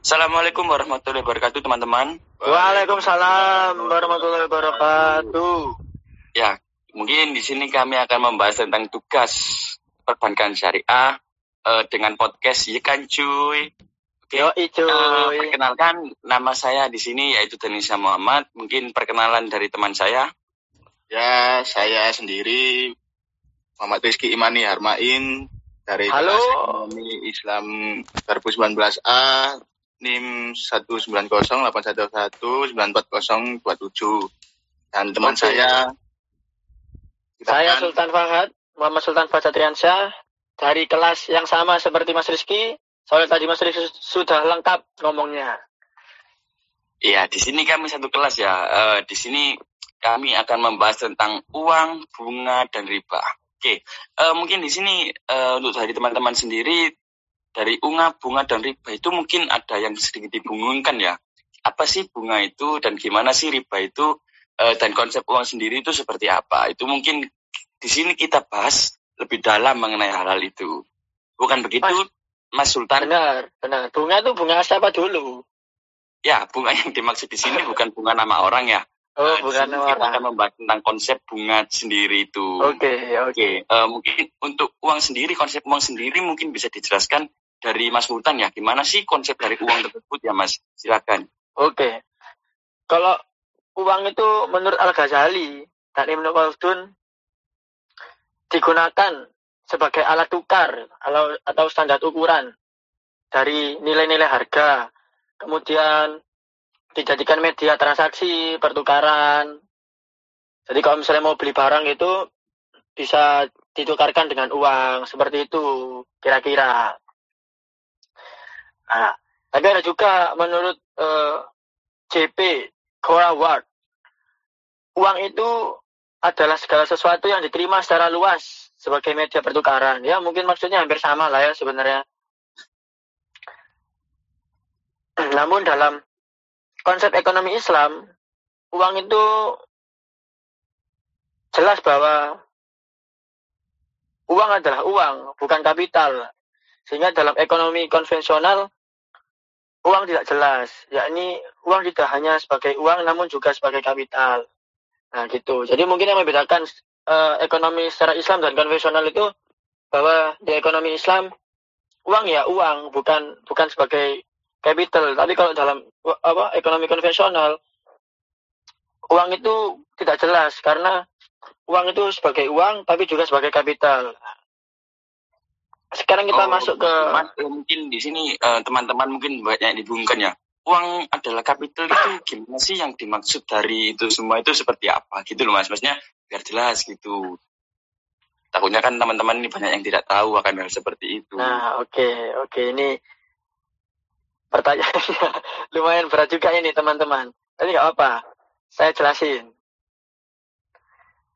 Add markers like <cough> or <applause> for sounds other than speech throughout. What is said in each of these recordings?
Assalamualaikum warahmatullahi wabarakatuh teman-teman. Waalaikumsalam warahmatullahi wabarakatuh. Ya, mungkin di sini kami akan membahas tentang tugas perbankan syariah uh, dengan podcast ya kan cuy. Oke, Yo, cuy. Uh, perkenalkan nama saya di sini yaitu Denisa Muhammad. Mungkin perkenalan dari teman saya. Ya, saya sendiri Muhammad Rizky Imani Harmain dari Halo. Ekonomi Islam 2019A NIM 19081194027 dan teman Oke. saya saya kan, Sultan Fahad Muhammad Sultan Fahad Satriansyah dari kelas yang sama seperti Mas Rizky soalnya tadi Mas Rizky sudah lengkap ngomongnya Iya, di sini kami satu kelas ya. Uh, di sini kami akan membahas tentang uang, bunga, dan riba. Oke, uh, mungkin di sini uh, untuk dari teman-teman sendiri dari unga, bunga, dan riba itu mungkin ada yang sedikit dibingungkan ya. Apa sih bunga itu dan gimana sih riba itu uh, dan konsep uang sendiri itu seperti apa? Itu mungkin di sini kita bahas lebih dalam mengenai hal-hal itu. Bukan begitu, Mas, Mas Sultan? Benar, benar. Bunga itu bunga siapa dulu? Ya, bunga yang dimaksud di sini bukan bunga nama orang ya. Oh, nah, bukan nama kita orang. akan membahas tentang konsep bunga sendiri itu. Oke, okay, oke. Okay. Okay. Uh, mungkin untuk uang sendiri, konsep uang sendiri mungkin bisa dijelaskan dari Mas Sultan ya. Gimana sih konsep dari uang tersebut ya Mas? Silakan. Oke. Kalau uang itu menurut Al-Ghazali dan Ibn Khaldun digunakan sebagai alat tukar atau standar ukuran dari nilai-nilai harga. Kemudian dijadikan media transaksi, pertukaran. Jadi kalau misalnya mau beli barang itu bisa ditukarkan dengan uang seperti itu kira-kira. Nah, tapi ada juga menurut uh, eh, JP Cora Ward, uang itu adalah segala sesuatu yang diterima secara luas sebagai media pertukaran. Ya mungkin maksudnya hampir sama lah ya sebenarnya. <clears throat> Namun dalam konsep ekonomi Islam, uang itu jelas bahwa uang adalah uang, bukan kapital. Sehingga dalam ekonomi konvensional, uang tidak jelas, yakni uang tidak hanya sebagai uang namun juga sebagai kapital. Nah gitu. Jadi mungkin yang membedakan uh, ekonomi secara Islam dan konvensional itu bahwa di ekonomi Islam uang ya uang, bukan bukan sebagai capital. Tapi kalau dalam apa ekonomi konvensional uang itu tidak jelas karena uang itu sebagai uang tapi juga sebagai kapital. Sekarang kita oh, masuk ke mas, eh, mungkin di sini uh, teman-teman mungkin banyak dibungkan ya. Uang adalah kapital itu gimana sih yang dimaksud dari itu semua itu seperti apa gitu loh mas. Maksudnya biar jelas gitu. Takutnya kan teman-teman ini banyak yang tidak tahu akan hal seperti itu. Nah oke okay, oke okay. ini pertanyaannya <laughs> lumayan berat juga ini teman-teman. Tapi nggak apa, saya jelasin.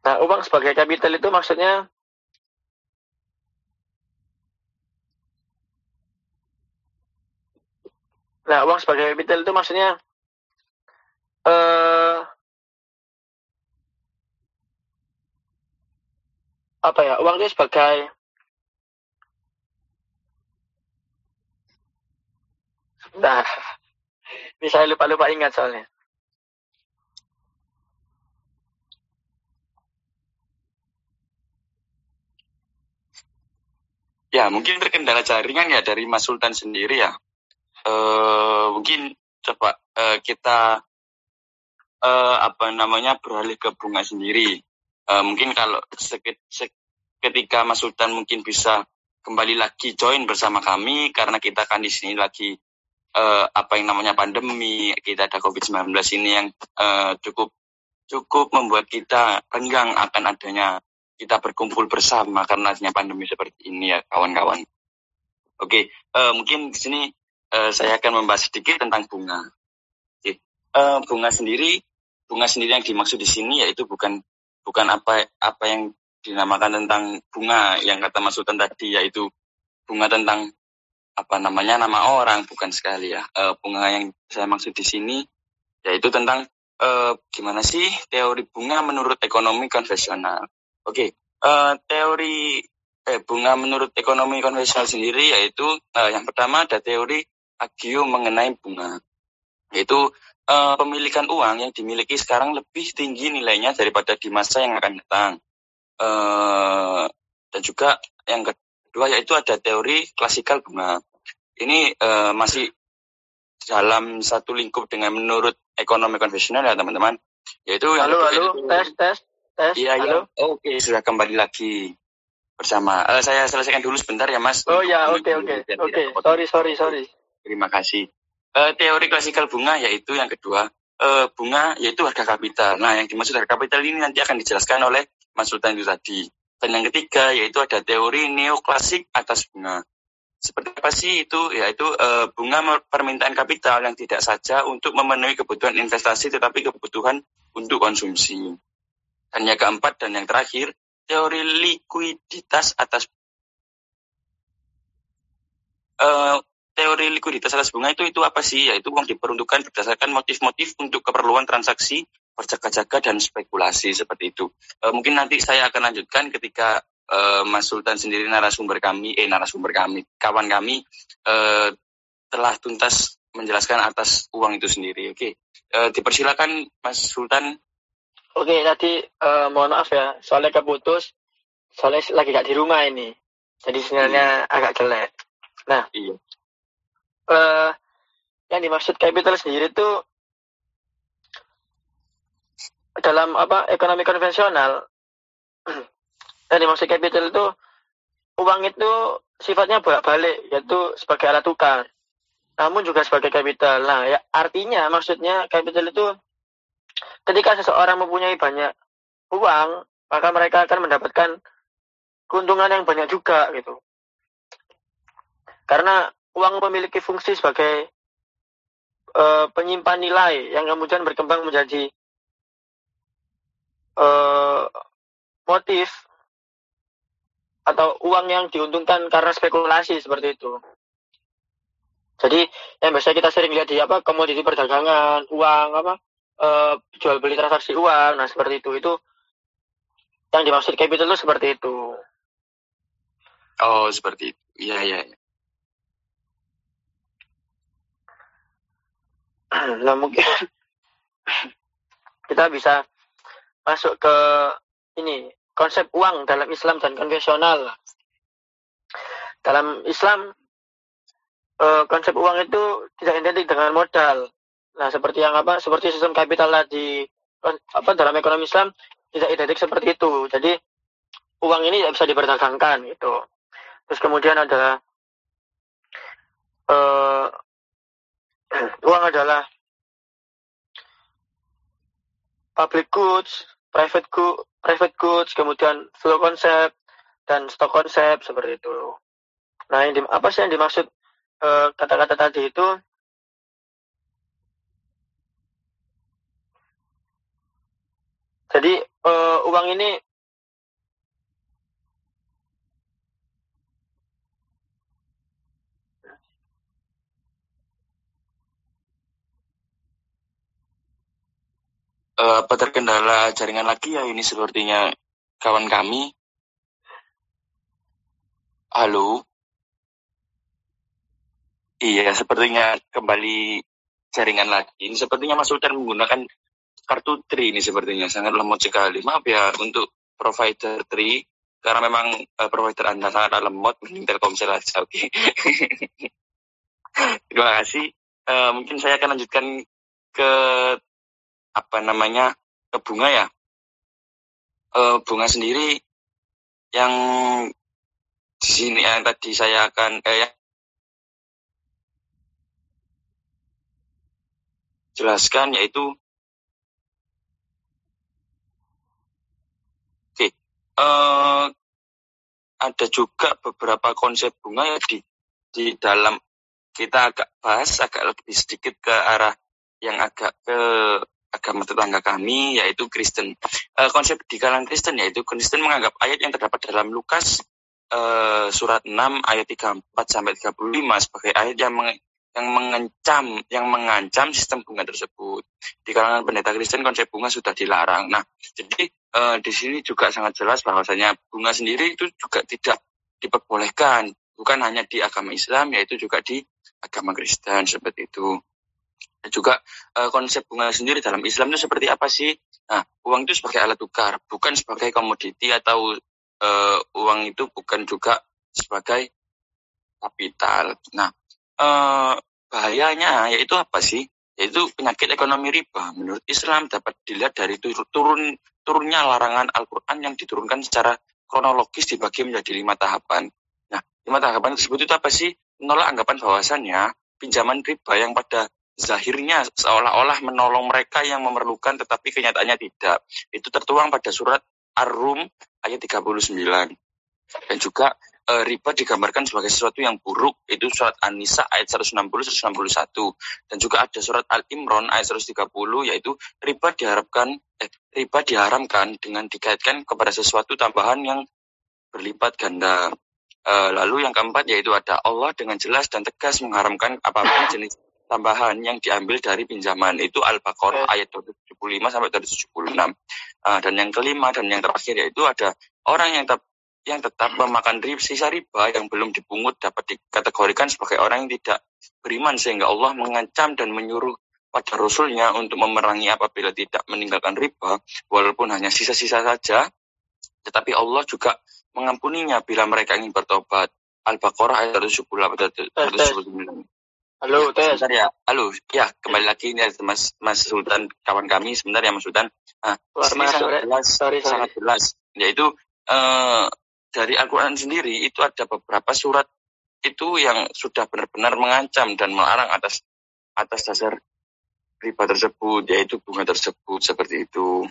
Nah uang sebagai kapital itu maksudnya Nah, uang sebagai capital itu maksudnya uh, apa ya? Uang itu sebagai Nah, <laughs> ini saya lupa-lupa ingat soalnya. Ya, mungkin terkendala jaringan ya dari Mas Sultan sendiri ya uh, mungkin coba uh, kita uh, apa namanya beralih ke bunga sendiri. Uh, mungkin kalau sekit, ketika Mas Sultan mungkin bisa kembali lagi join bersama kami karena kita kan di sini lagi uh, apa yang namanya pandemi, kita ada COVID-19 ini yang uh, cukup cukup membuat kita renggang akan adanya kita berkumpul bersama karena adanya pandemi seperti ini ya kawan-kawan. Oke, uh, mungkin di sini uh, saya akan membahas sedikit tentang bunga. Oke. Uh, bunga sendiri, bunga sendiri yang dimaksud di sini yaitu bukan bukan apa apa yang dinamakan tentang bunga yang kata Mas Sultan tadi yaitu bunga tentang apa namanya nama orang bukan sekali ya. Uh, bunga yang saya maksud di sini yaitu tentang uh, gimana sih teori bunga menurut ekonomi konvensional. Oke, okay. uh, teori eh, bunga menurut ekonomi konvensional sendiri yaitu uh, yang pertama ada teori agio mengenai bunga. Yaitu uh, pemilikan uang yang dimiliki sekarang lebih tinggi nilainya daripada di masa yang akan datang. Uh, dan juga yang kedua yaitu ada teori klasikal bunga. Ini uh, masih dalam satu lingkup dengan menurut ekonomi konvensional ya teman-teman. Yaitu halo, halo, itu, tes, tes, tes. Iya, iya. Oke, sudah kembali lagi bersama. Uh, saya selesaikan dulu sebentar ya, Mas. Oh ya, oke, oke, oke. Sorry, sorry, sorry. Terima kasih. Uh, teori klasikal bunga yaitu yang kedua, uh, bunga yaitu harga kapital. Nah, yang dimaksud harga kapital ini nanti akan dijelaskan oleh Mas Sultan itu tadi. Dan yang ketiga yaitu ada teori neoklasik atas bunga. Seperti apa sih itu? Yaitu uh, bunga permintaan kapital yang tidak saja untuk memenuhi kebutuhan investasi tetapi kebutuhan untuk konsumsi. Dan yang keempat dan yang terakhir, teori likuiditas atas uh, teori likuiditas atas bunga itu itu apa sih? Yaitu uang diperuntukkan berdasarkan motif-motif untuk keperluan transaksi berjaga-jaga dan spekulasi seperti itu. E, mungkin nanti saya akan lanjutkan ketika e, Mas Sultan sendiri narasumber kami, eh narasumber kami, kawan kami e, telah tuntas menjelaskan atas uang itu sendiri. Oke, e, dipersilakan Mas Sultan. Oke, tadi e, mohon maaf ya, soalnya keputus, soalnya lagi gak di rumah ini, jadi sinyalnya hmm. agak jelek. Nah, iya uh, yang dimaksud capital sendiri itu dalam apa ekonomi konvensional. <clears throat> Yang dimaksud capital itu uang itu sifatnya bolak-balik yaitu sebagai alat tukar namun juga sebagai capital. Nah ya artinya maksudnya capital itu ketika seseorang mempunyai banyak uang maka mereka akan mendapatkan keuntungan yang banyak juga gitu. Karena uang memiliki fungsi sebagai uh, penyimpan nilai yang kemudian berkembang menjadi uh, motif atau uang yang diuntungkan karena spekulasi seperti itu. Jadi yang biasa kita sering lihat di apa komoditi perdagangan, uang apa uh, jual beli transaksi uang, nah seperti itu itu yang dimaksud capital itu seperti itu. Oh seperti itu, iya iya. Ya. Nah mungkin <laughs> kita bisa masuk ke ini konsep uang dalam Islam dan konvensional. Dalam Islam eh, konsep uang itu tidak identik dengan modal. Nah, seperti yang apa? Seperti sistem kapital tadi apa dalam ekonomi Islam tidak identik seperti itu. Jadi uang ini tidak bisa diperdagangkan gitu. Terus kemudian ada eh, <clears throat> uang adalah public goods, private goods, private goods, kemudian flow konsep dan stock konsep seperti itu. Nah, yang di, apa sih yang dimaksud eh, kata-kata uh, tadi itu? Jadi uh, uang ini uh, apa terkendala jaringan lagi ya ini sepertinya kawan kami. Halo. Iya, sepertinya kembali jaringan lagi. Ini sepertinya Mas Sultan menggunakan kartu Tri ini sepertinya sangat lemot sekali. Maaf ya untuk provider Tri karena memang uh, provider Anda sangat lemot mending Telkomsel aja. Oke. Okay. <laughs> Terima kasih. Uh, mungkin saya akan lanjutkan ke apa namanya ke bunga ya? E, bunga sendiri yang di sini yang tadi saya akan eh, ya, jelaskan yaitu oke eh, ada juga beberapa konsep bunga ya di di dalam kita agak bahas agak lebih sedikit ke arah yang agak ke agama tetangga kami yaitu Kristen. Uh, konsep di kalangan Kristen yaitu Kristen menganggap ayat yang terdapat dalam Lukas uh, surat 6 ayat 34 sampai 35 sebagai ayat yang meng yang mengancam yang mengancam sistem bunga tersebut. Di kalangan pendeta Kristen konsep bunga sudah dilarang. Nah, jadi uh, di sini juga sangat jelas bahwasanya bunga sendiri itu juga tidak diperbolehkan, bukan hanya di agama Islam yaitu juga di agama Kristen seperti itu. Juga uh, konsep bunga sendiri dalam Islam itu seperti apa sih? Nah, uang itu sebagai alat tukar, bukan sebagai komoditi atau uh, uang itu bukan juga sebagai kapital. Nah, uh, bahayanya yaitu apa sih? Yaitu penyakit ekonomi riba. Menurut Islam dapat dilihat dari turun turunnya larangan Al-Quran yang diturunkan secara kronologis dibagi menjadi lima tahapan. Nah, lima tahapan tersebut itu apa sih? Menolak anggapan bahwasannya pinjaman riba yang pada zahirnya seolah-olah menolong mereka yang memerlukan tetapi kenyataannya tidak. Itu tertuang pada surat Ar-Rum ayat 39. Dan juga e, riba digambarkan sebagai sesuatu yang buruk itu surat An-Nisa ayat 160 161 dan juga ada surat Al-Imran ayat 130 yaitu riba diharapkan eh, riba diharamkan dengan dikaitkan kepada sesuatu tambahan yang berlipat ganda. E, lalu yang keempat yaitu ada Allah dengan jelas dan tegas mengharamkan apa pun jenis tambahan yang diambil dari pinjaman itu Al-Baqarah ayat 75 sampai 76. Uh, dan yang kelima dan yang terakhir yaitu ada orang yang tetap yang tetap memakan rib, sisa riba yang belum dipungut dapat dikategorikan sebagai orang yang tidak beriman sehingga Allah mengancam dan menyuruh pada Rasulnya untuk memerangi apabila tidak meninggalkan riba walaupun hanya sisa-sisa saja. Tetapi Allah juga mengampuninya bila mereka ingin bertobat. Al-Baqarah ayat 78 179 Halo, ya, Sebentar ya. Halo, ya kembali lagi ini Mas Mas Sultan kawan kami sebentar ya Mas Sultan. Nah, ini sangat jelas, sorry, sorry. sangat jelas. Yaitu eh, dari Al-Quran sendiri itu ada beberapa surat itu yang sudah benar-benar mengancam dan melarang atas atas dasar riba tersebut, yaitu bunga tersebut seperti itu.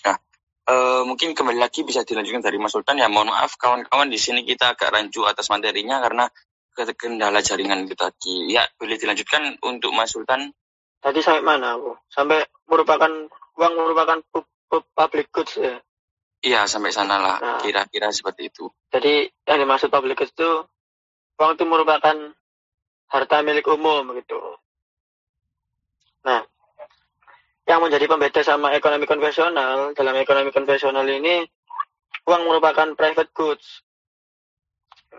Nah, e, mungkin kembali lagi bisa dilanjutkan dari Mas Sultan ya. Mohon maaf kawan-kawan di sini kita agak rancu atas materinya karena kendala jaringan itu tadi. Ya, boleh dilanjutkan untuk Mas Sultan. Tadi sampai mana aku? Sampai merupakan uang merupakan public goods ya? Iya, sampai sana lah. Nah, Kira-kira seperti itu. Jadi yang dimaksud public goods itu uang itu merupakan harta milik umum gitu. Nah, yang menjadi pembeda sama ekonomi konvensional dalam ekonomi konvensional ini uang merupakan private goods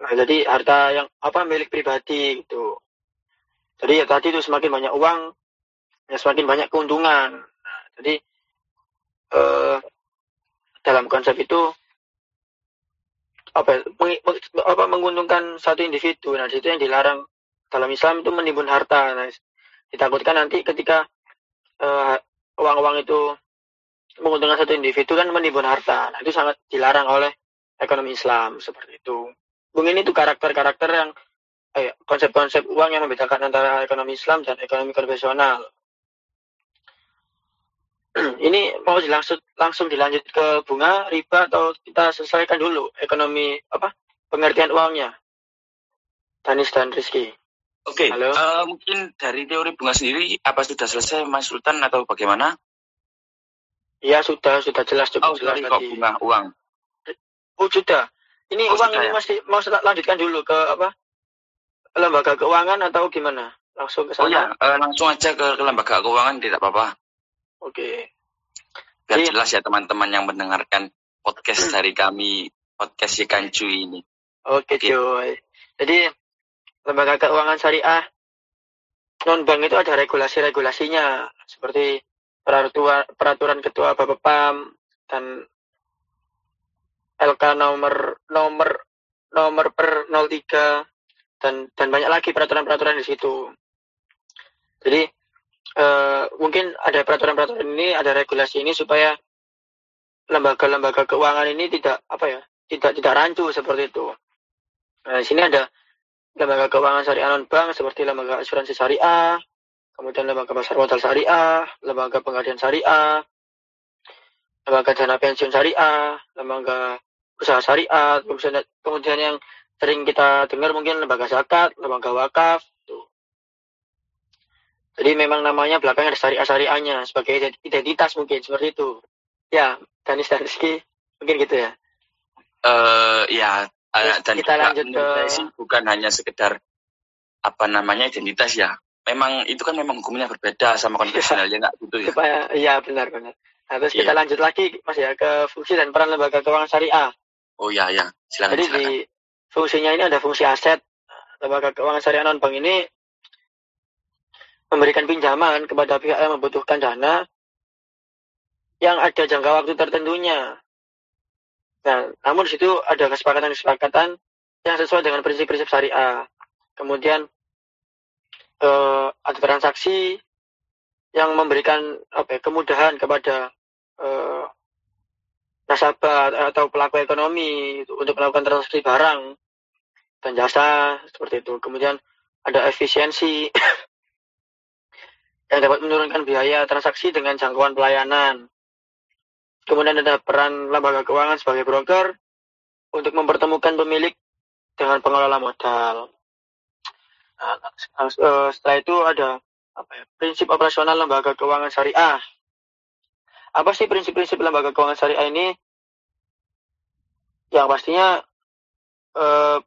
Nah, jadi harta yang apa milik pribadi itu. Jadi ya tadi itu semakin banyak uang, ya semakin banyak keuntungan. Nah, jadi eh, dalam konsep itu apa, meng, apa menguntungkan satu individu. Nah, itu yang dilarang dalam Islam itu menimbun harta. Nah, ditakutkan nanti ketika eh, uang-uang itu menguntungkan satu individu kan menimbun harta. Nah, itu sangat dilarang oleh ekonomi Islam seperti itu. Bung ini tuh karakter-karakter yang eh, konsep-konsep uang yang membedakan antara ekonomi Islam dan ekonomi konvensional. <clears throat> ini mau langsung langsung dilanjut ke bunga riba atau kita selesaikan dulu ekonomi apa pengertian uangnya Danis dan Rizky. Oke, okay, uh, eh, mungkin dari teori bunga sendiri apa sudah selesai Mas Sultan atau bagaimana? Iya sudah sudah jelas cukup oh, jelas tadi. bunga uang. Oh sudah. Ini oh, uang ini ya? masih mau lanjutkan dulu ke apa? Lembaga keuangan atau gimana? Langsung ke sana? Oh ya, uh, langsung aja ke, ke lembaga keuangan tidak apa-apa. Oke. Okay. Biar Jadi, jelas ya teman-teman yang mendengarkan podcast hmm. dari kami, podcast Yekancu ini. Oke, okay, okay. cuy. Jadi lembaga keuangan syariah non bank itu ada regulasi-regulasinya seperti peraturan peraturan ketua Bapepam dan LK nomor nomor nomor per 03 dan dan banyak lagi peraturan-peraturan di situ. Jadi uh, mungkin ada peraturan-peraturan ini, ada regulasi ini supaya lembaga-lembaga keuangan ini tidak apa ya, tidak tidak rancu seperti itu. Nah, di sini ada lembaga keuangan syariah non bank seperti lembaga asuransi syariah, kemudian lembaga pasar modal syariah, lembaga pengadilan syariah, lembaga dana pensiun syariah, lembaga usaha syariat, kemudian, kemudian yang sering kita dengar mungkin lembaga zakat, lembaga wakaf. Tuh. Jadi memang namanya belakangnya ada syariah-syariahnya sebagai identitas mungkin seperti itu. Ya, Danis dan Rizky mungkin gitu ya. Eh uh, ya, uh, dan kita lanjut ke bukan hanya sekedar apa namanya identitas ya. Memang itu kan memang hukumnya berbeda sama konvensionalnya enggak gitu ya. Iya benar benar. Nah, terus yeah. kita lanjut lagi Mas ya ke fungsi dan peran lembaga keuangan syariah. Oh ya ya, silakan. Jadi silakan. di fungsinya ini ada fungsi aset, lembaga keuangan syariah non bank ini memberikan pinjaman kepada pihak yang membutuhkan dana yang ada jangka waktu tertentunya. Nah, namun di situ ada kesepakatan-kesepakatan yang sesuai dengan prinsip-prinsip syariah. Kemudian eh, ada transaksi yang memberikan apa ya, kemudahan kepada eh, nasabah atau pelaku ekonomi untuk melakukan transaksi barang dan jasa seperti itu. Kemudian ada efisiensi <coughs> yang dapat menurunkan biaya transaksi dengan jangkauan pelayanan. Kemudian ada peran lembaga keuangan sebagai broker untuk mempertemukan pemilik dengan pengelola modal. Nah, eh, setelah itu ada apa ya, prinsip operasional lembaga keuangan syariah. Apa sih prinsip-prinsip lembaga keuangan syariah ini? Yang pastinya eh,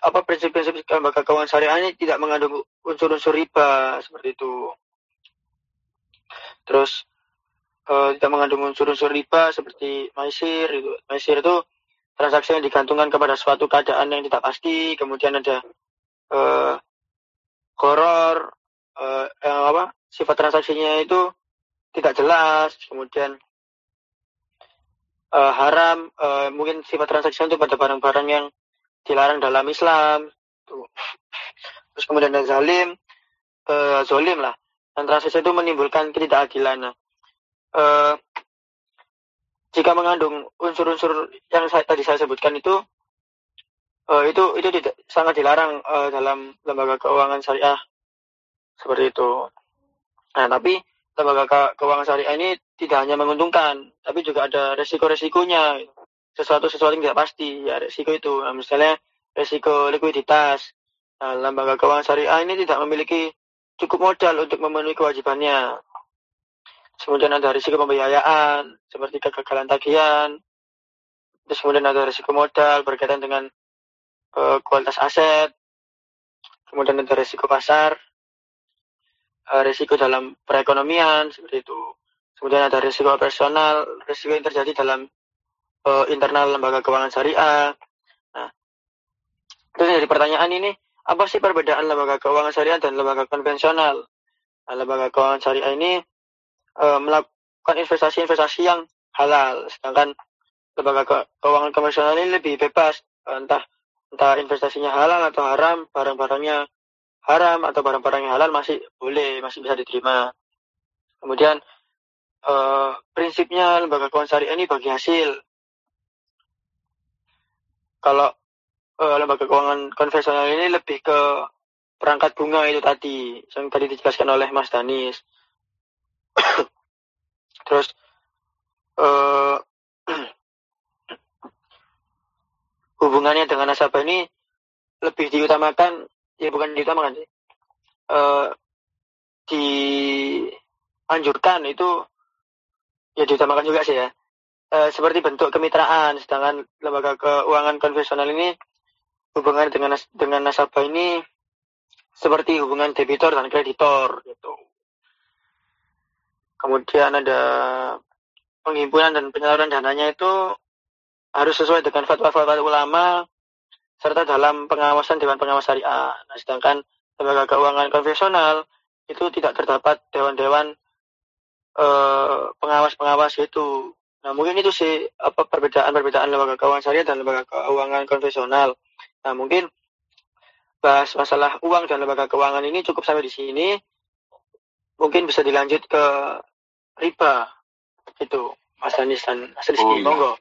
apa prinsip-prinsip lembaga keuangan syariah ini tidak mengandung unsur-unsur riba seperti itu. Terus uh, tidak mengandung unsur-unsur riba seperti maisir itu. Maisir itu transaksi yang digantungkan kepada suatu keadaan yang tidak pasti. Kemudian ada uh, horor uh, yang apa sifat transaksinya itu tidak jelas. Kemudian uh, haram uh, mungkin sifat transaksi itu pada barang-barang yang dilarang dalam Islam. Terus kemudian ada zalim, uh, zolim lah. Dan transaksi itu menimbulkan ketidakadilan. Uh, jika mengandung unsur-unsur yang saya, tadi saya sebutkan itu, uh, itu itu tidak sangat dilarang uh, dalam lembaga keuangan syariah seperti itu. Nah, tapi lembaga ke keuangan syariah ini tidak hanya menguntungkan, tapi juga ada resiko-resikonya. Sesuatu sesuatu yang tidak pasti ya resiko itu. Nah, misalnya resiko likuiditas. Nah, lembaga keuangan syariah ini tidak memiliki cukup modal untuk memenuhi kewajibannya. Kemudian ada risiko pembiayaan seperti kegagalan tagihan. Terus kemudian ada risiko modal berkaitan dengan uh, kualitas aset. Kemudian ada risiko pasar uh, risiko dalam perekonomian seperti itu kemudian ada risiko operasional risiko yang terjadi dalam uh, internal lembaga keuangan syariah. Nah, terus dari pertanyaan ini, apa sih perbedaan lembaga keuangan syariah dan lembaga konvensional? Nah, lembaga keuangan syariah ini uh, melakukan investasi-investasi yang halal, sedangkan lembaga ke keuangan konvensional ini lebih bebas, entah entah investasinya halal atau haram, barang-barangnya haram atau barang-barang yang halal masih boleh, masih bisa diterima. Kemudian uh, prinsipnya lembaga keuangan syariah ini bagi hasil kalau uh, lembaga keuangan konvensional ini lebih ke perangkat bunga itu tadi yang tadi dijelaskan oleh Mas Danis. <coughs> Terus uh, <coughs> hubungannya dengan nasabah ini lebih diutamakan ya bukan diutamakan sih uh, dianjurkan itu ya diutamakan juga sih ya uh, seperti bentuk kemitraan, sedangkan lembaga keuangan konvensional ini hubungan dengan dengan nasabah ini seperti hubungan debitor dan kreditor gitu. Kemudian ada penghimpunan dan penyaluran dananya itu harus sesuai dengan fatwa-fatwa ulama serta dalam pengawasan Dewan Pengawas Syariah. Nah, sedangkan lembaga keuangan konvensional itu tidak terdapat dewan-dewan eh, pengawas-pengawas itu Nah, mungkin itu sih apa perbedaan-perbedaan lembaga keuangan syariah dan lembaga keuangan konvensional. Nah, mungkin bahas masalah uang dan lembaga keuangan ini cukup sampai di sini. Mungkin bisa dilanjut ke riba. Itu, Mas Danis dan Mas Rizky. Oh, iya. Monggo.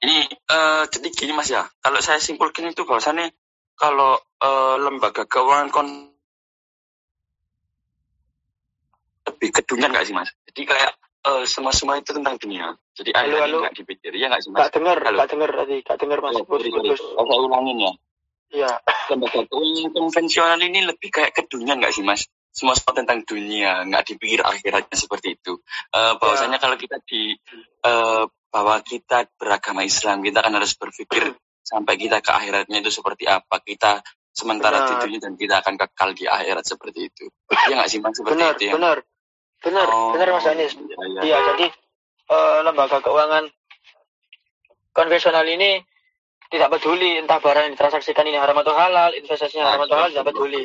Ini uh, jadi gini Mas ya. Kalau saya simpulkan itu bahwasannya kalau uh, lembaga keuangan kon lebih kedunyan nggak sih Mas? Jadi kayak uh, semua semua itu tentang dunia. Jadi halo, halo. nggak dipikir, ya nggak sih mas? Gak dengar, gak dengar tadi, gak dengar mas. Oh, putus, putus. Oh, saya ulangin ya. Iya. Lembaga keuangan konvensional ini lebih kayak ke dunia nggak sih mas? Semua semua tentang dunia, nggak dipikir akhiratnya seperti itu. Uh, bahwasanya ya. kalau kita di uh, bahwa kita beragama Islam, kita kan harus berpikir sampai kita ke akhiratnya itu seperti apa. Kita sementara benar. di dunia dan kita akan kekal di akhirat seperti itu. Iya nggak sih mas? Seperti benar, itu ya? Benar, Benar, oh, benar Mas Anies. Iya, iya. ya, jadi uh, lembaga keuangan konvensional ini tidak peduli entah barang yang ditransaksikan ini haram atau halal, investasinya haram atau halal tidak peduli.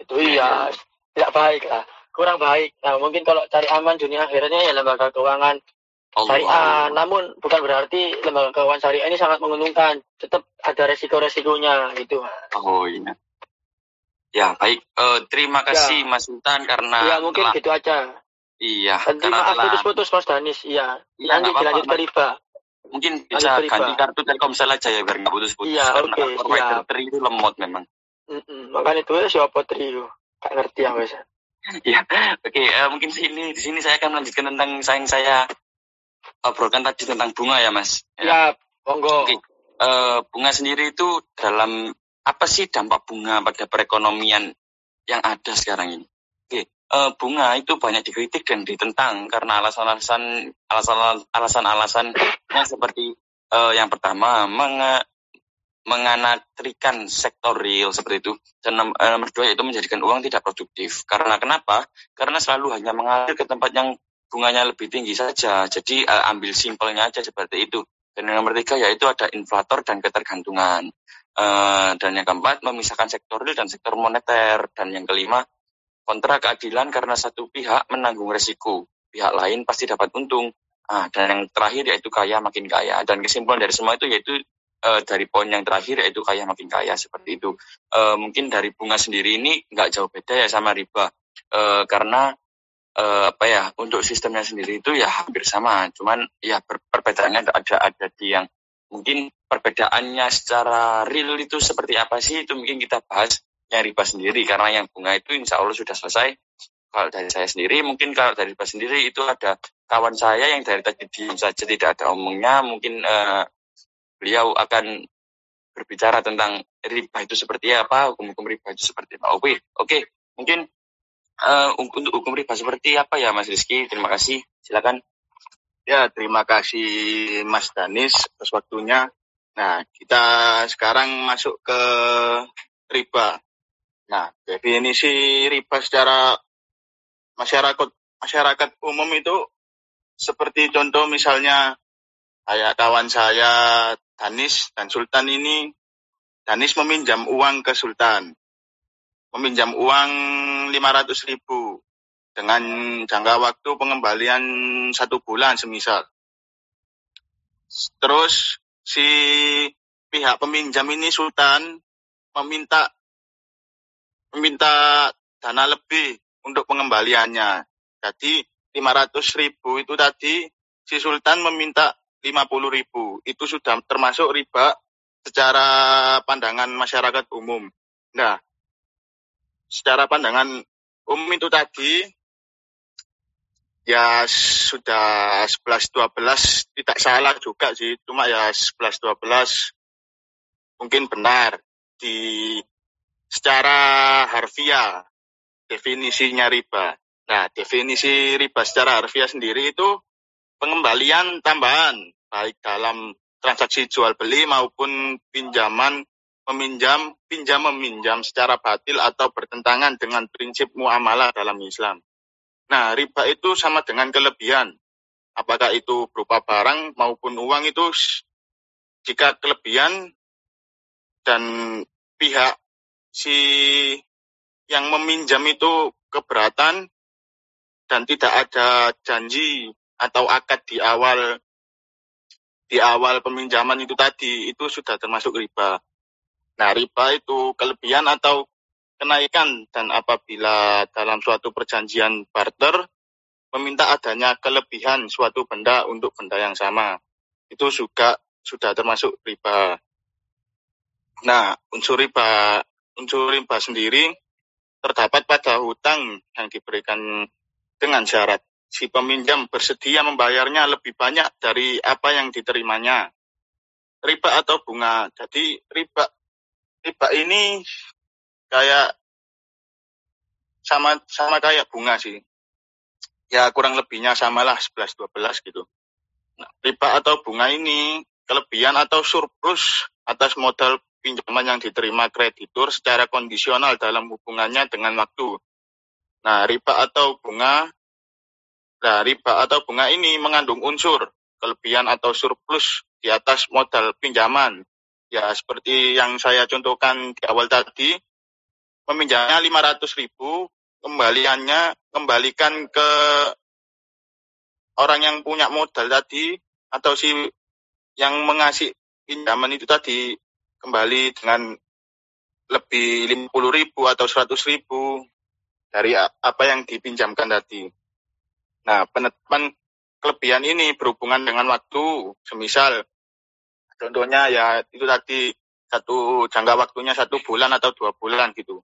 Itu iya, tidak baik lah, kurang baik. Nah mungkin kalau cari aman dunia akhirnya ya lembaga keuangan syariah. Namun bukan berarti lembaga keuangan syariah ini sangat menguntungkan. Tetap ada resiko-resikonya gitu. Oh iya. Ya baik, uh, terima kasih ya. Mas Sultan karena. Ya mungkin telah... gitu aja. Iya. Nanti maaf telah... putus-putus Mas Danis. Iya. Ya, Nanti dilanjut ke riba mungkin bisa ganti kartu Telkomsel aja ya biar nggak putus-putus iya, karena okay, provider tri itu lemot memang mm -mm, makanya itu siapa tri itu gak ngerti ya mas <laughs> ya oke okay, uh, eh, mungkin sini di sini saya akan melanjutkan tentang sayang saya obrolkan tadi tentang bunga ya mas? Ya, ya monggo. Okay. uh, eh, bunga sendiri itu dalam apa sih dampak bunga pada perekonomian yang ada sekarang ini? Uh, bunga itu banyak dikritik dan ditentang karena alasan-alasan alasan-alasan yang seperti uh, yang pertama meng menganatrikan sektor real seperti itu. Dan nomor dua itu menjadikan uang tidak produktif. Karena kenapa? Karena selalu hanya mengalir ke tempat yang bunganya lebih tinggi saja jadi uh, ambil simpelnya aja seperti itu dan yang nomor tiga yaitu ada inflator dan ketergantungan uh, dan yang keempat memisahkan sektor real dan sektor moneter dan yang kelima kontra keadilan karena satu pihak menanggung resiko, pihak lain pasti dapat untung. Nah, dan yang terakhir yaitu kaya makin kaya. Dan kesimpulan dari semua itu yaitu e, dari poin yang terakhir yaitu kaya makin kaya seperti itu. E, mungkin dari bunga sendiri ini nggak jauh beda ya sama riba, e, karena e, apa ya untuk sistemnya sendiri itu ya hampir sama. Cuman ya per perbedaannya ada ada di yang mungkin perbedaannya secara real itu seperti apa sih itu mungkin kita bahas yang riba sendiri karena yang bunga itu insya Allah sudah selesai. Kalau dari saya sendiri mungkin kalau dari riba sendiri itu ada kawan saya yang dari tadi diam saja tidak ada omongnya mungkin uh, beliau akan berbicara tentang riba itu seperti apa, hukum-hukum riba itu seperti apa. Oke, oke, mungkin uh, untuk hukum riba seperti apa ya Mas Rizky? Terima kasih, silakan. Ya, terima kasih Mas Danis atas waktunya. Nah, kita sekarang masuk ke riba. Nah, definisi riba secara masyarakat masyarakat umum itu seperti contoh misalnya kayak kawan saya Danis dan Sultan ini Danis meminjam uang ke Sultan meminjam uang 500 ribu dengan jangka waktu pengembalian satu bulan semisal terus si pihak peminjam ini Sultan meminta meminta dana lebih untuk pengembaliannya. Jadi 500 ribu itu tadi si Sultan meminta 50 ribu. Itu sudah termasuk riba secara pandangan masyarakat umum. Nah, secara pandangan umum itu tadi ya sudah 11-12 tidak salah juga sih. Cuma ya 11-12 mungkin benar di secara harfiah definisinya riba. Nah, definisi riba secara harfiah sendiri itu pengembalian tambahan baik dalam transaksi jual beli maupun pinjaman meminjam pinjam meminjam secara batil atau bertentangan dengan prinsip muamalah dalam Islam. Nah, riba itu sama dengan kelebihan. Apakah itu berupa barang maupun uang itu jika kelebihan dan pihak si yang meminjam itu keberatan dan tidak ada janji atau akad di awal di awal peminjaman itu tadi itu sudah termasuk riba. Nah, riba itu kelebihan atau kenaikan dan apabila dalam suatu perjanjian barter meminta adanya kelebihan suatu benda untuk benda yang sama itu juga sudah termasuk riba. Nah, unsur riba unsur riba sendiri terdapat pada hutang yang diberikan dengan syarat si peminjam bersedia membayarnya lebih banyak dari apa yang diterimanya. Riba atau bunga. Jadi riba riba ini kayak sama sama kayak bunga sih. Ya kurang lebihnya samalah 11 12 gitu. Nah, riba atau bunga ini kelebihan atau surplus atas modal pinjaman yang diterima kreditur secara kondisional dalam hubungannya dengan waktu. Nah, riba atau bunga, nah riba atau bunga ini mengandung unsur kelebihan atau surplus di atas modal pinjaman ya seperti yang saya contohkan di awal tadi, meminjamnya 500 ribu, kembaliannya kembalikan ke orang yang punya modal tadi atau si yang mengasih pinjaman itu tadi kembali dengan lebih 50 ribu atau 100 ribu dari apa yang dipinjamkan tadi. Nah, penetapan kelebihan ini berhubungan dengan waktu, semisal contohnya ya itu tadi satu jangka waktunya satu bulan atau dua bulan gitu.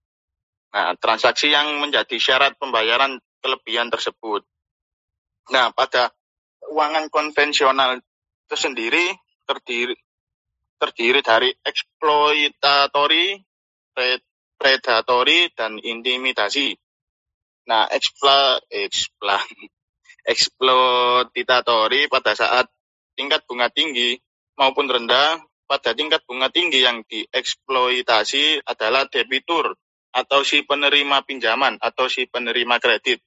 Nah, transaksi yang menjadi syarat pembayaran kelebihan tersebut. Nah, pada keuangan konvensional itu sendiri terdiri terdiri dari eksploitatori, predatory, dan intimidasi. Nah, ekspla, ekspla, <laughs> eksploitatori pada saat tingkat bunga tinggi maupun rendah, pada tingkat bunga tinggi yang dieksploitasi adalah debitur atau si penerima pinjaman atau si penerima kredit.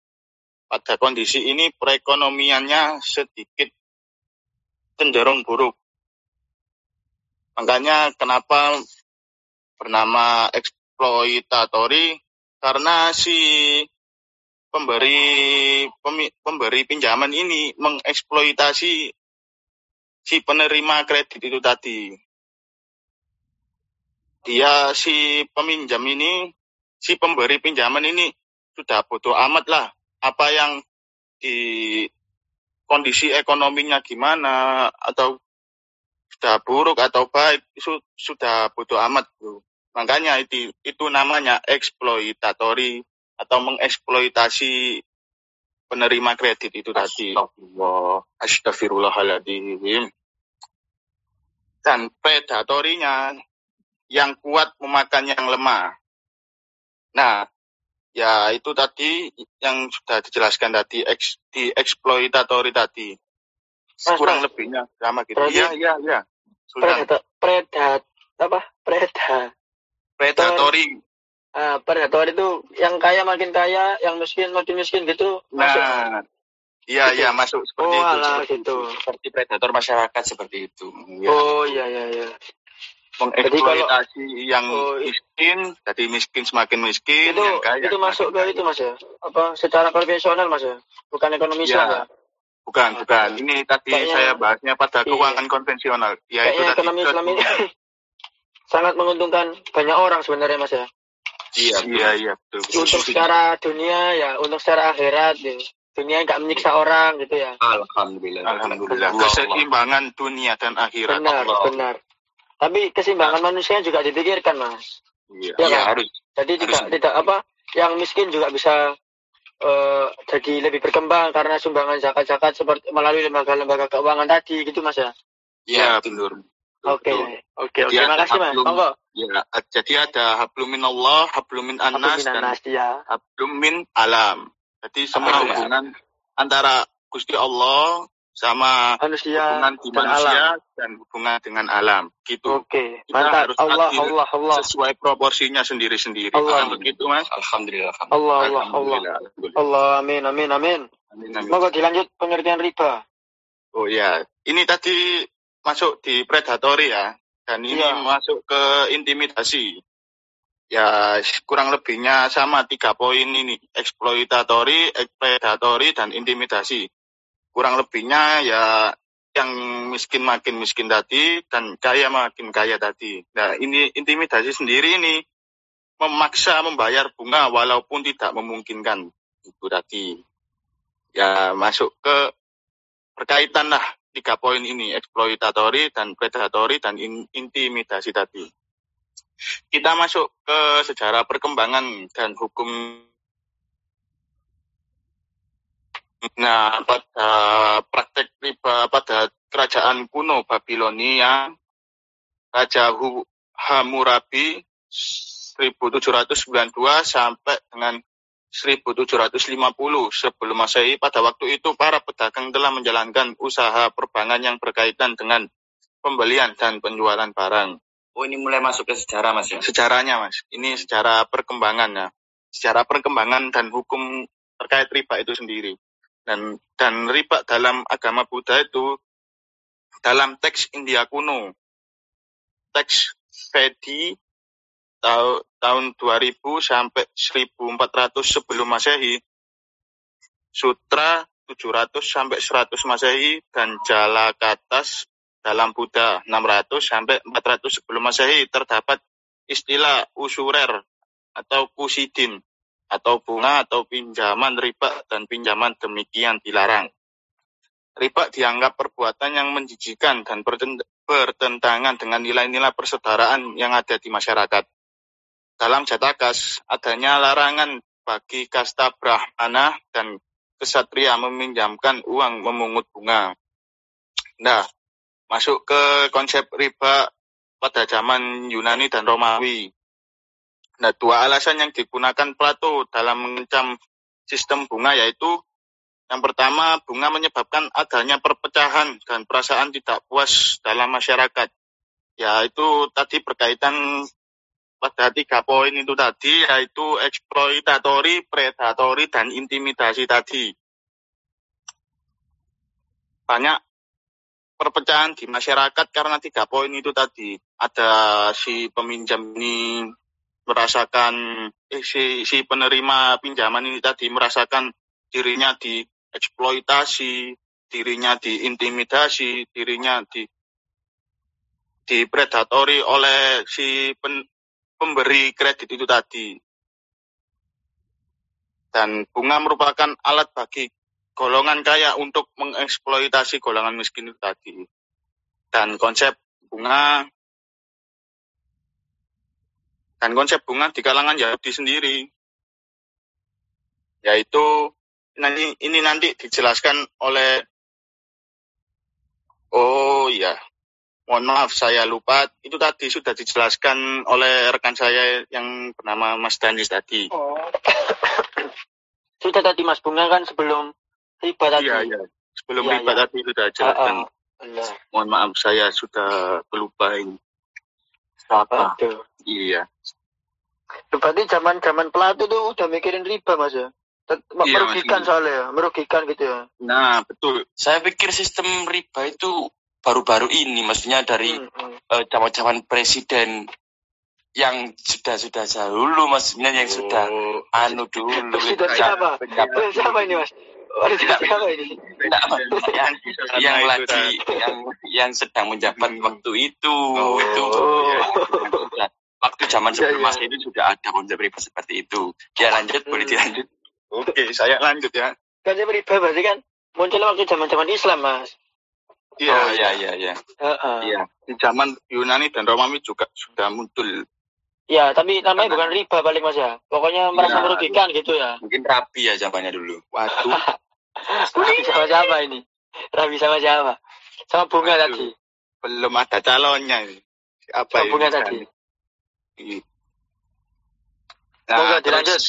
Pada kondisi ini perekonomiannya sedikit cenderung buruk. Makanya kenapa bernama eksploitatori karena si pemberi pemberi pinjaman ini mengeksploitasi si penerima kredit itu tadi. Dia si peminjam ini, si pemberi pinjaman ini sudah bodoh amat lah apa yang di kondisi ekonominya gimana atau sudah buruk atau baik itu sudah bodoh amat bro. Makanya itu itu namanya eksploitatori atau mengeksploitasi penerima kredit itu tadi. Astagfirullah. Astagfirullahaladzim. Dan predatorinya yang kuat memakan yang lemah. Nah, ya itu tadi yang sudah dijelaskan tadi, eks, di eksploitatori tadi. Kurang mas. lebihnya sama gitu. Iya, iya, iya. Predator, predat, apa? Predat. Predatori uh, predator itu yang kaya makin kaya, yang miskin makin miskin gitu. Nah, iya iya masuk seperti oh, itu. Alah, seperti gitu. Seperti predator masyarakat seperti itu. Ya. Oh iya iya iya. Mengeksploitasi yang oh, miskin, jadi miskin semakin miskin, itu, yang kaya. Itu masuk ke itu mas ya? Apa secara konvensional mas ya? Bukan ekonomi ya. ya? Bukan, bukan. Ini tadi Kayaknya, saya bahasnya pada iya. keuangan konvensional. Ya, itu tadi ekonomi Islam ini <laughs> sangat menguntungkan banyak orang sebenarnya mas ya. Iya, iya, iya, betul. Untuk secara dunia ya, untuk secara akhirat ya. Dunia nggak menyiksa orang gitu ya. Alhamdulillah. Alhamdulillah. Keseimbangan dunia dan akhirat. Benar, Allah. benar. Tapi keseimbangan manusia juga dipikirkan, Mas. Iya, ya, ya kan? harus. Jadi harus. tidak tidak apa yang miskin juga bisa uh, jadi lebih berkembang karena sumbangan zakat-zakat seperti melalui lembaga-lembaga keuangan tadi gitu Mas ya. Iya, benar. Oke, oke, oke. Terima kasih Mas. Monggo. Ya, jadi ada hablumin Allah, hablumin anas dan ya. hablumin alam. Jadi semua hubungan antara Gusti Allah sama manusia hubungan di dan manusia alam. dan hubungan dengan alam gitu. Oke, okay. mantap. Harus Allah, Allah, Allah. Sesuai proporsinya sendiri-sendiri. Allah. begitu, Mas? Alhamdulillah. Allah, Allah, Allah. Allah, amin, amin, amin. amin, amin. Moga dilanjut pengertian riba. Oh ya, ini tadi masuk di predatory ya dan ini ya. masuk ke intimidasi. Ya kurang lebihnya sama tiga poin ini, eksploitatori, predatori, dan intimidasi. Kurang lebihnya ya yang miskin makin miskin tadi dan kaya makin kaya tadi. Nah ini intimidasi sendiri ini memaksa membayar bunga walaupun tidak memungkinkan itu tadi. Ya masuk ke berkaitan lah tiga poin ini, eksploitatori dan predatory dan in, intimidasi tadi. Kita masuk ke sejarah perkembangan dan hukum. Nah, pada praktek riba pada kerajaan kuno Babilonia, Raja Hammurabi 1792 sampai dengan 1750 sebelum Masehi pada waktu itu para pedagang telah menjalankan usaha perbankan yang berkaitan dengan pembelian dan penjualan barang. Oh ini mulai masuk ke sejarah mas ya? Sejarahnya mas, ini secara perkembangan ya. Secara perkembangan dan hukum terkait riba itu sendiri. Dan dan riba dalam agama Buddha itu dalam teks India kuno. teks Fedi tahun 2000 sampai 1400 sebelum Masehi, Sutra 700 sampai 100 Masehi dan Jalakatas dalam Buddha 600 sampai 400 sebelum Masehi terdapat istilah usurer atau kusidin atau bunga atau pinjaman riba dan pinjaman demikian dilarang. Riba dianggap perbuatan yang menjijikan dan bertentangan dengan nilai-nilai persaudaraan yang ada di masyarakat. Dalam Jatakas, adanya larangan bagi kasta Brahmana dan kesatria meminjamkan uang memungut bunga. Nah, masuk ke konsep riba pada zaman Yunani dan Romawi. Nah, dua alasan yang digunakan Plato dalam mengencam sistem bunga yaitu yang pertama, bunga menyebabkan adanya perpecahan dan perasaan tidak puas dalam masyarakat. Ya, itu tadi berkaitan pada tiga poin itu tadi, yaitu eksploitatori, predatori, dan intimidasi tadi. Banyak perpecahan di masyarakat karena tiga poin itu tadi. Ada si peminjam ini merasakan, eh, si, si penerima pinjaman ini tadi merasakan dirinya di eksploitasi, dirinya diintimidasi, dirinya di dipredatori oleh si pen, pemberi kredit itu tadi. Dan bunga merupakan alat bagi golongan kaya untuk mengeksploitasi golongan miskin itu tadi. Dan konsep bunga dan konsep bunga di kalangan Yahudi sendiri yaitu nanti ini nanti dijelaskan oleh oh ya mohon maaf saya lupa. Itu tadi sudah dijelaskan oleh rekan saya yang bernama Mas Danis tadi. Oh. <coughs> sudah tadi Mas Bunga kan sebelum riba tadi? Iya iya. Sebelum iya, riba iya. tadi sudah jelaskan. Uh, uh, mohon maaf saya sudah pelupa ini apa iya. Berarti zaman zaman Plato tuh udah mikirin riba mas ya? Iya, merugikan iya, soalnya ya, merugikan gitu ya. Nah, betul. Saya pikir sistem riba itu baru-baru ini, maksudnya dari hmm, hmm. Uh, cawan-cawan presiden yang sudah-sudah dahulu, maksudnya yang oh. sudah anu dulu. Presiden siapa? Presiden siapa ini, Mas? Presiden siapa ini? <laughs> yang, yang lagi yang yang sedang menjabat hmm. waktu itu oh. itu ya, <laughs> waktu zaman sebelum ya, ya. Mas itu sudah ada konsep riba seperti itu. Ya lanjut, hmm. boleh dilanjut. Oke, saya lanjut ya. Kan saya riba berarti kan muncul waktu zaman-zaman Islam, Mas. Iya, oh, iya, iya, iya. Uh, uh. Iya, di zaman Yunani dan Romawi juga sudah muncul. Ya, tapi namanya bukan riba paling Mas ya. Pokoknya merasa ya, merugikan gitu ya. Mungkin rapi ya zamannya dulu. Waduh. <laughs> rapi sama siapa ini? Rapi sama siapa? Sama bunga Waduh. tadi. Belum ada calonnya. Apa sama bunga tadi. Iya. Nah, dilanjut.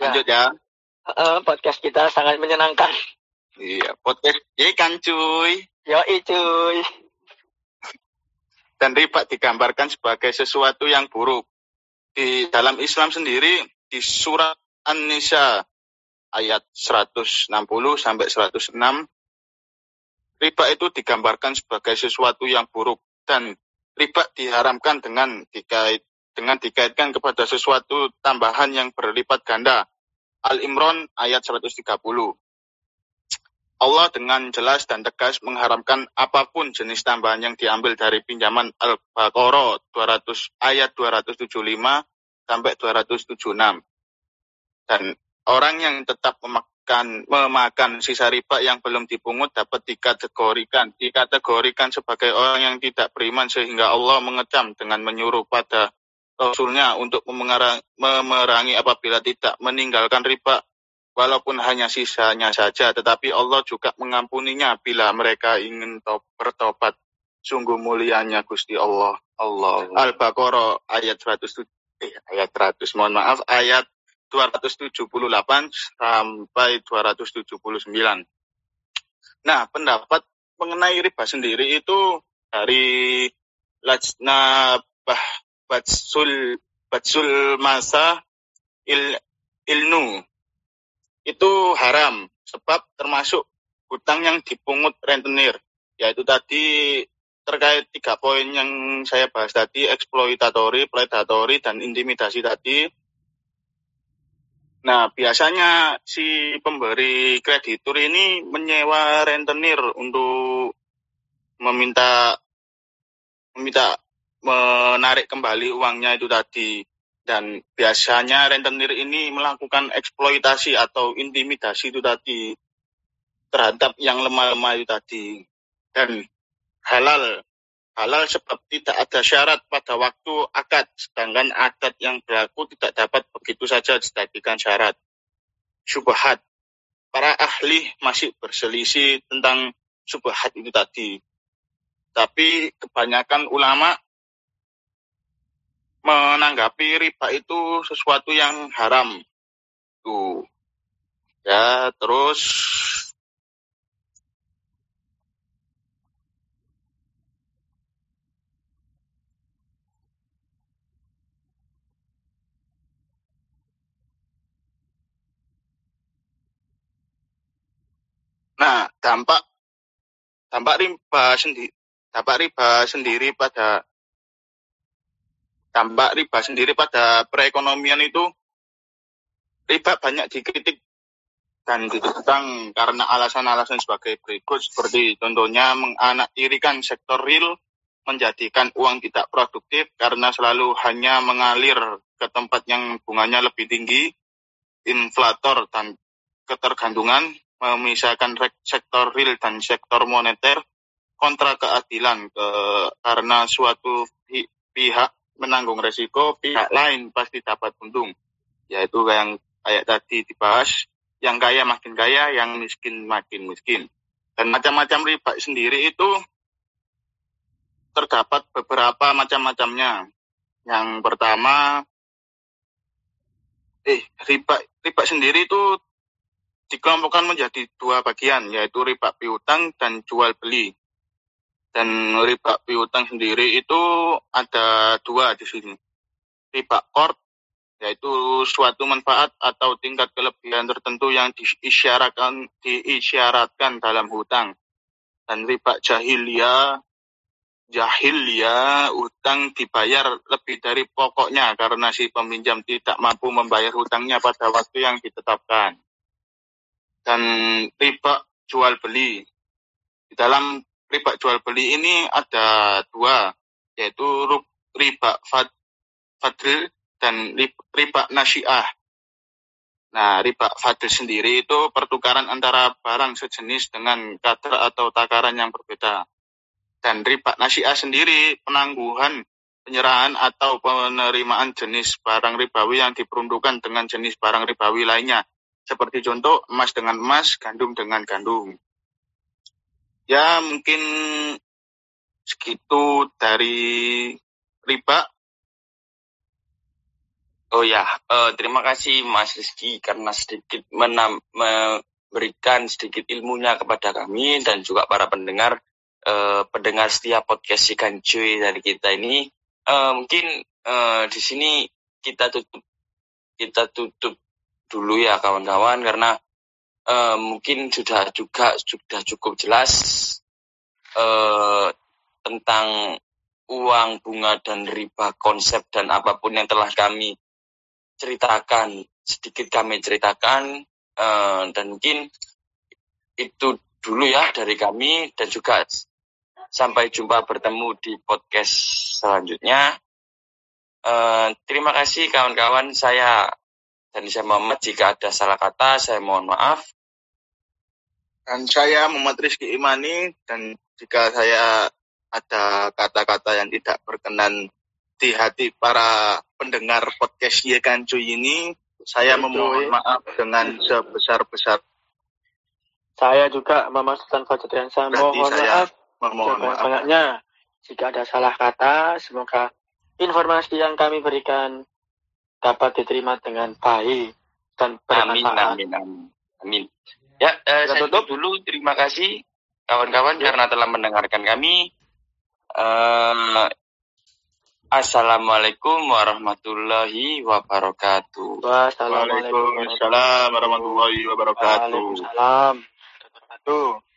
Lanjut ya. ya uh, podcast kita sangat menyenangkan. Iya, podcast ya kan cuy. Yo cuy. Dan riba digambarkan sebagai sesuatu yang buruk. Di dalam Islam sendiri di surat An-Nisa ayat 160 sampai 106 riba itu digambarkan sebagai sesuatu yang buruk dan riba diharamkan dengan dikait dengan dikaitkan kepada sesuatu tambahan yang berlipat ganda Al-Imran ayat 130. Allah dengan jelas dan tegas mengharamkan apa pun jenis tambahan yang diambil dari pinjaman Al-Baqarah 200 ayat 275 sampai 276. Dan orang yang tetap memakan memakan sisa riba yang belum dipungut dapat dikategorikan dikategorikan sebagai orang yang tidak beriman sehingga Allah mengecam dengan menyuruh pada Rasulnya untuk memerangi apabila tidak meninggalkan riba walaupun hanya sisanya saja tetapi Allah juga mengampuninya bila mereka ingin bertobat. Sungguh mulianya Gusti Allah. Allah. Al-Baqarah ayat 100 eh, ayat 100 mohon maaf ayat 278 sampai 279 Nah pendapat mengenai riba sendiri itu dari Lajna Bah batsul batsul masa il ilnu itu haram sebab termasuk hutang yang dipungut rentenir yaitu tadi terkait tiga poin yang saya bahas tadi, eksploitatori, predatory, dan intimidasi tadi. Nah, biasanya si pemberi kreditur ini menyewa rentenir untuk meminta meminta menarik kembali uangnya itu tadi. Dan biasanya rentenir ini melakukan eksploitasi atau intimidasi itu tadi terhadap yang lemah-lemah itu tadi. Dan halal halal sebab tidak ada syarat pada waktu akad, sedangkan adat yang berlaku tidak dapat begitu saja dijadikan syarat. Subhat. Para ahli masih berselisih tentang subhat itu tadi. Tapi kebanyakan ulama menanggapi riba itu sesuatu yang haram. Tuh. Ya, terus Nah, dampak dampak riba sendiri dampak riba sendiri pada dampak riba sendiri pada perekonomian itu riba banyak dikritik dan ditentang karena alasan-alasan sebagai berikut. Seperti contohnya menganaktirikan sektor real menjadikan uang tidak produktif karena selalu hanya mengalir ke tempat yang bunganya lebih tinggi, inflator dan ketergantungan, memisahkan sektor real dan sektor moneter kontra keadilan ke, karena suatu pihak menanggung resiko pihak lain pasti dapat untung. Yaitu yang kayak tadi dibahas yang kaya makin kaya yang miskin makin miskin. Dan macam-macam riba sendiri itu terdapat beberapa macam-macamnya. Yang pertama eh riba riba sendiri itu dikelompokkan menjadi dua bagian, yaitu riba piutang dan jual beli. Dan riba piutang sendiri itu ada dua di sini. Riba kort, yaitu suatu manfaat atau tingkat kelebihan tertentu yang diisyaratkan, diisyaratkan dalam hutang. Dan riba jahiliyah, jahiliyah hutang dibayar lebih dari pokoknya karena si peminjam tidak mampu membayar hutangnya pada waktu yang ditetapkan dan riba jual beli. Di dalam riba jual beli ini ada dua, yaitu riba fad, fadl dan riba nasiah. Nah, riba fadl sendiri itu pertukaran antara barang sejenis dengan kadar atau takaran yang berbeda. Dan riba nasiah sendiri penangguhan penyerahan atau penerimaan jenis barang ribawi yang diperuntukkan dengan jenis barang ribawi lainnya seperti contoh emas dengan emas, gandum dengan gandum. Ya mungkin segitu dari riba. Oh ya, uh, terima kasih Mas Rizky karena sedikit menam, memberikan sedikit ilmunya kepada kami dan juga para pendengar uh, pendengar setiap podcast Ikan Cuy dari kita ini. Uh, mungkin uh, di sini kita tutup kita tutup dulu ya kawan-kawan karena uh, mungkin sudah juga sudah cukup jelas uh, tentang uang bunga dan riba konsep dan apa pun yang telah kami ceritakan sedikit kami ceritakan uh, dan mungkin itu dulu ya dari kami dan juga sampai jumpa bertemu di podcast selanjutnya. Uh, terima kasih kawan-kawan saya dan saya Muhammad jika ada salah kata saya mohon maaf. Dan saya Muhammad Rizky Imani dan jika saya ada kata-kata yang tidak berkenan di hati para pendengar podcast Yekan Cuy ini, saya memohon maaf dengan sebesar-besar. Saya juga Mama Sultan yang saya mohon saya maaf. Memohon maaf. Banyaknya jika ada salah kata, semoga informasi yang kami berikan dapat diterima dengan baik dan bermanfaat. Amin, amin, amin. amin. Ya, eh, saya tutup dulu. Terima kasih kawan-kawan ya. karena telah mendengarkan kami. Uh, Assalamualaikum warahmatullahi wabarakatuh. Wassalamualaikum warahmatullahi wabarakatuh. Waalaikumsalam wabarakatuh.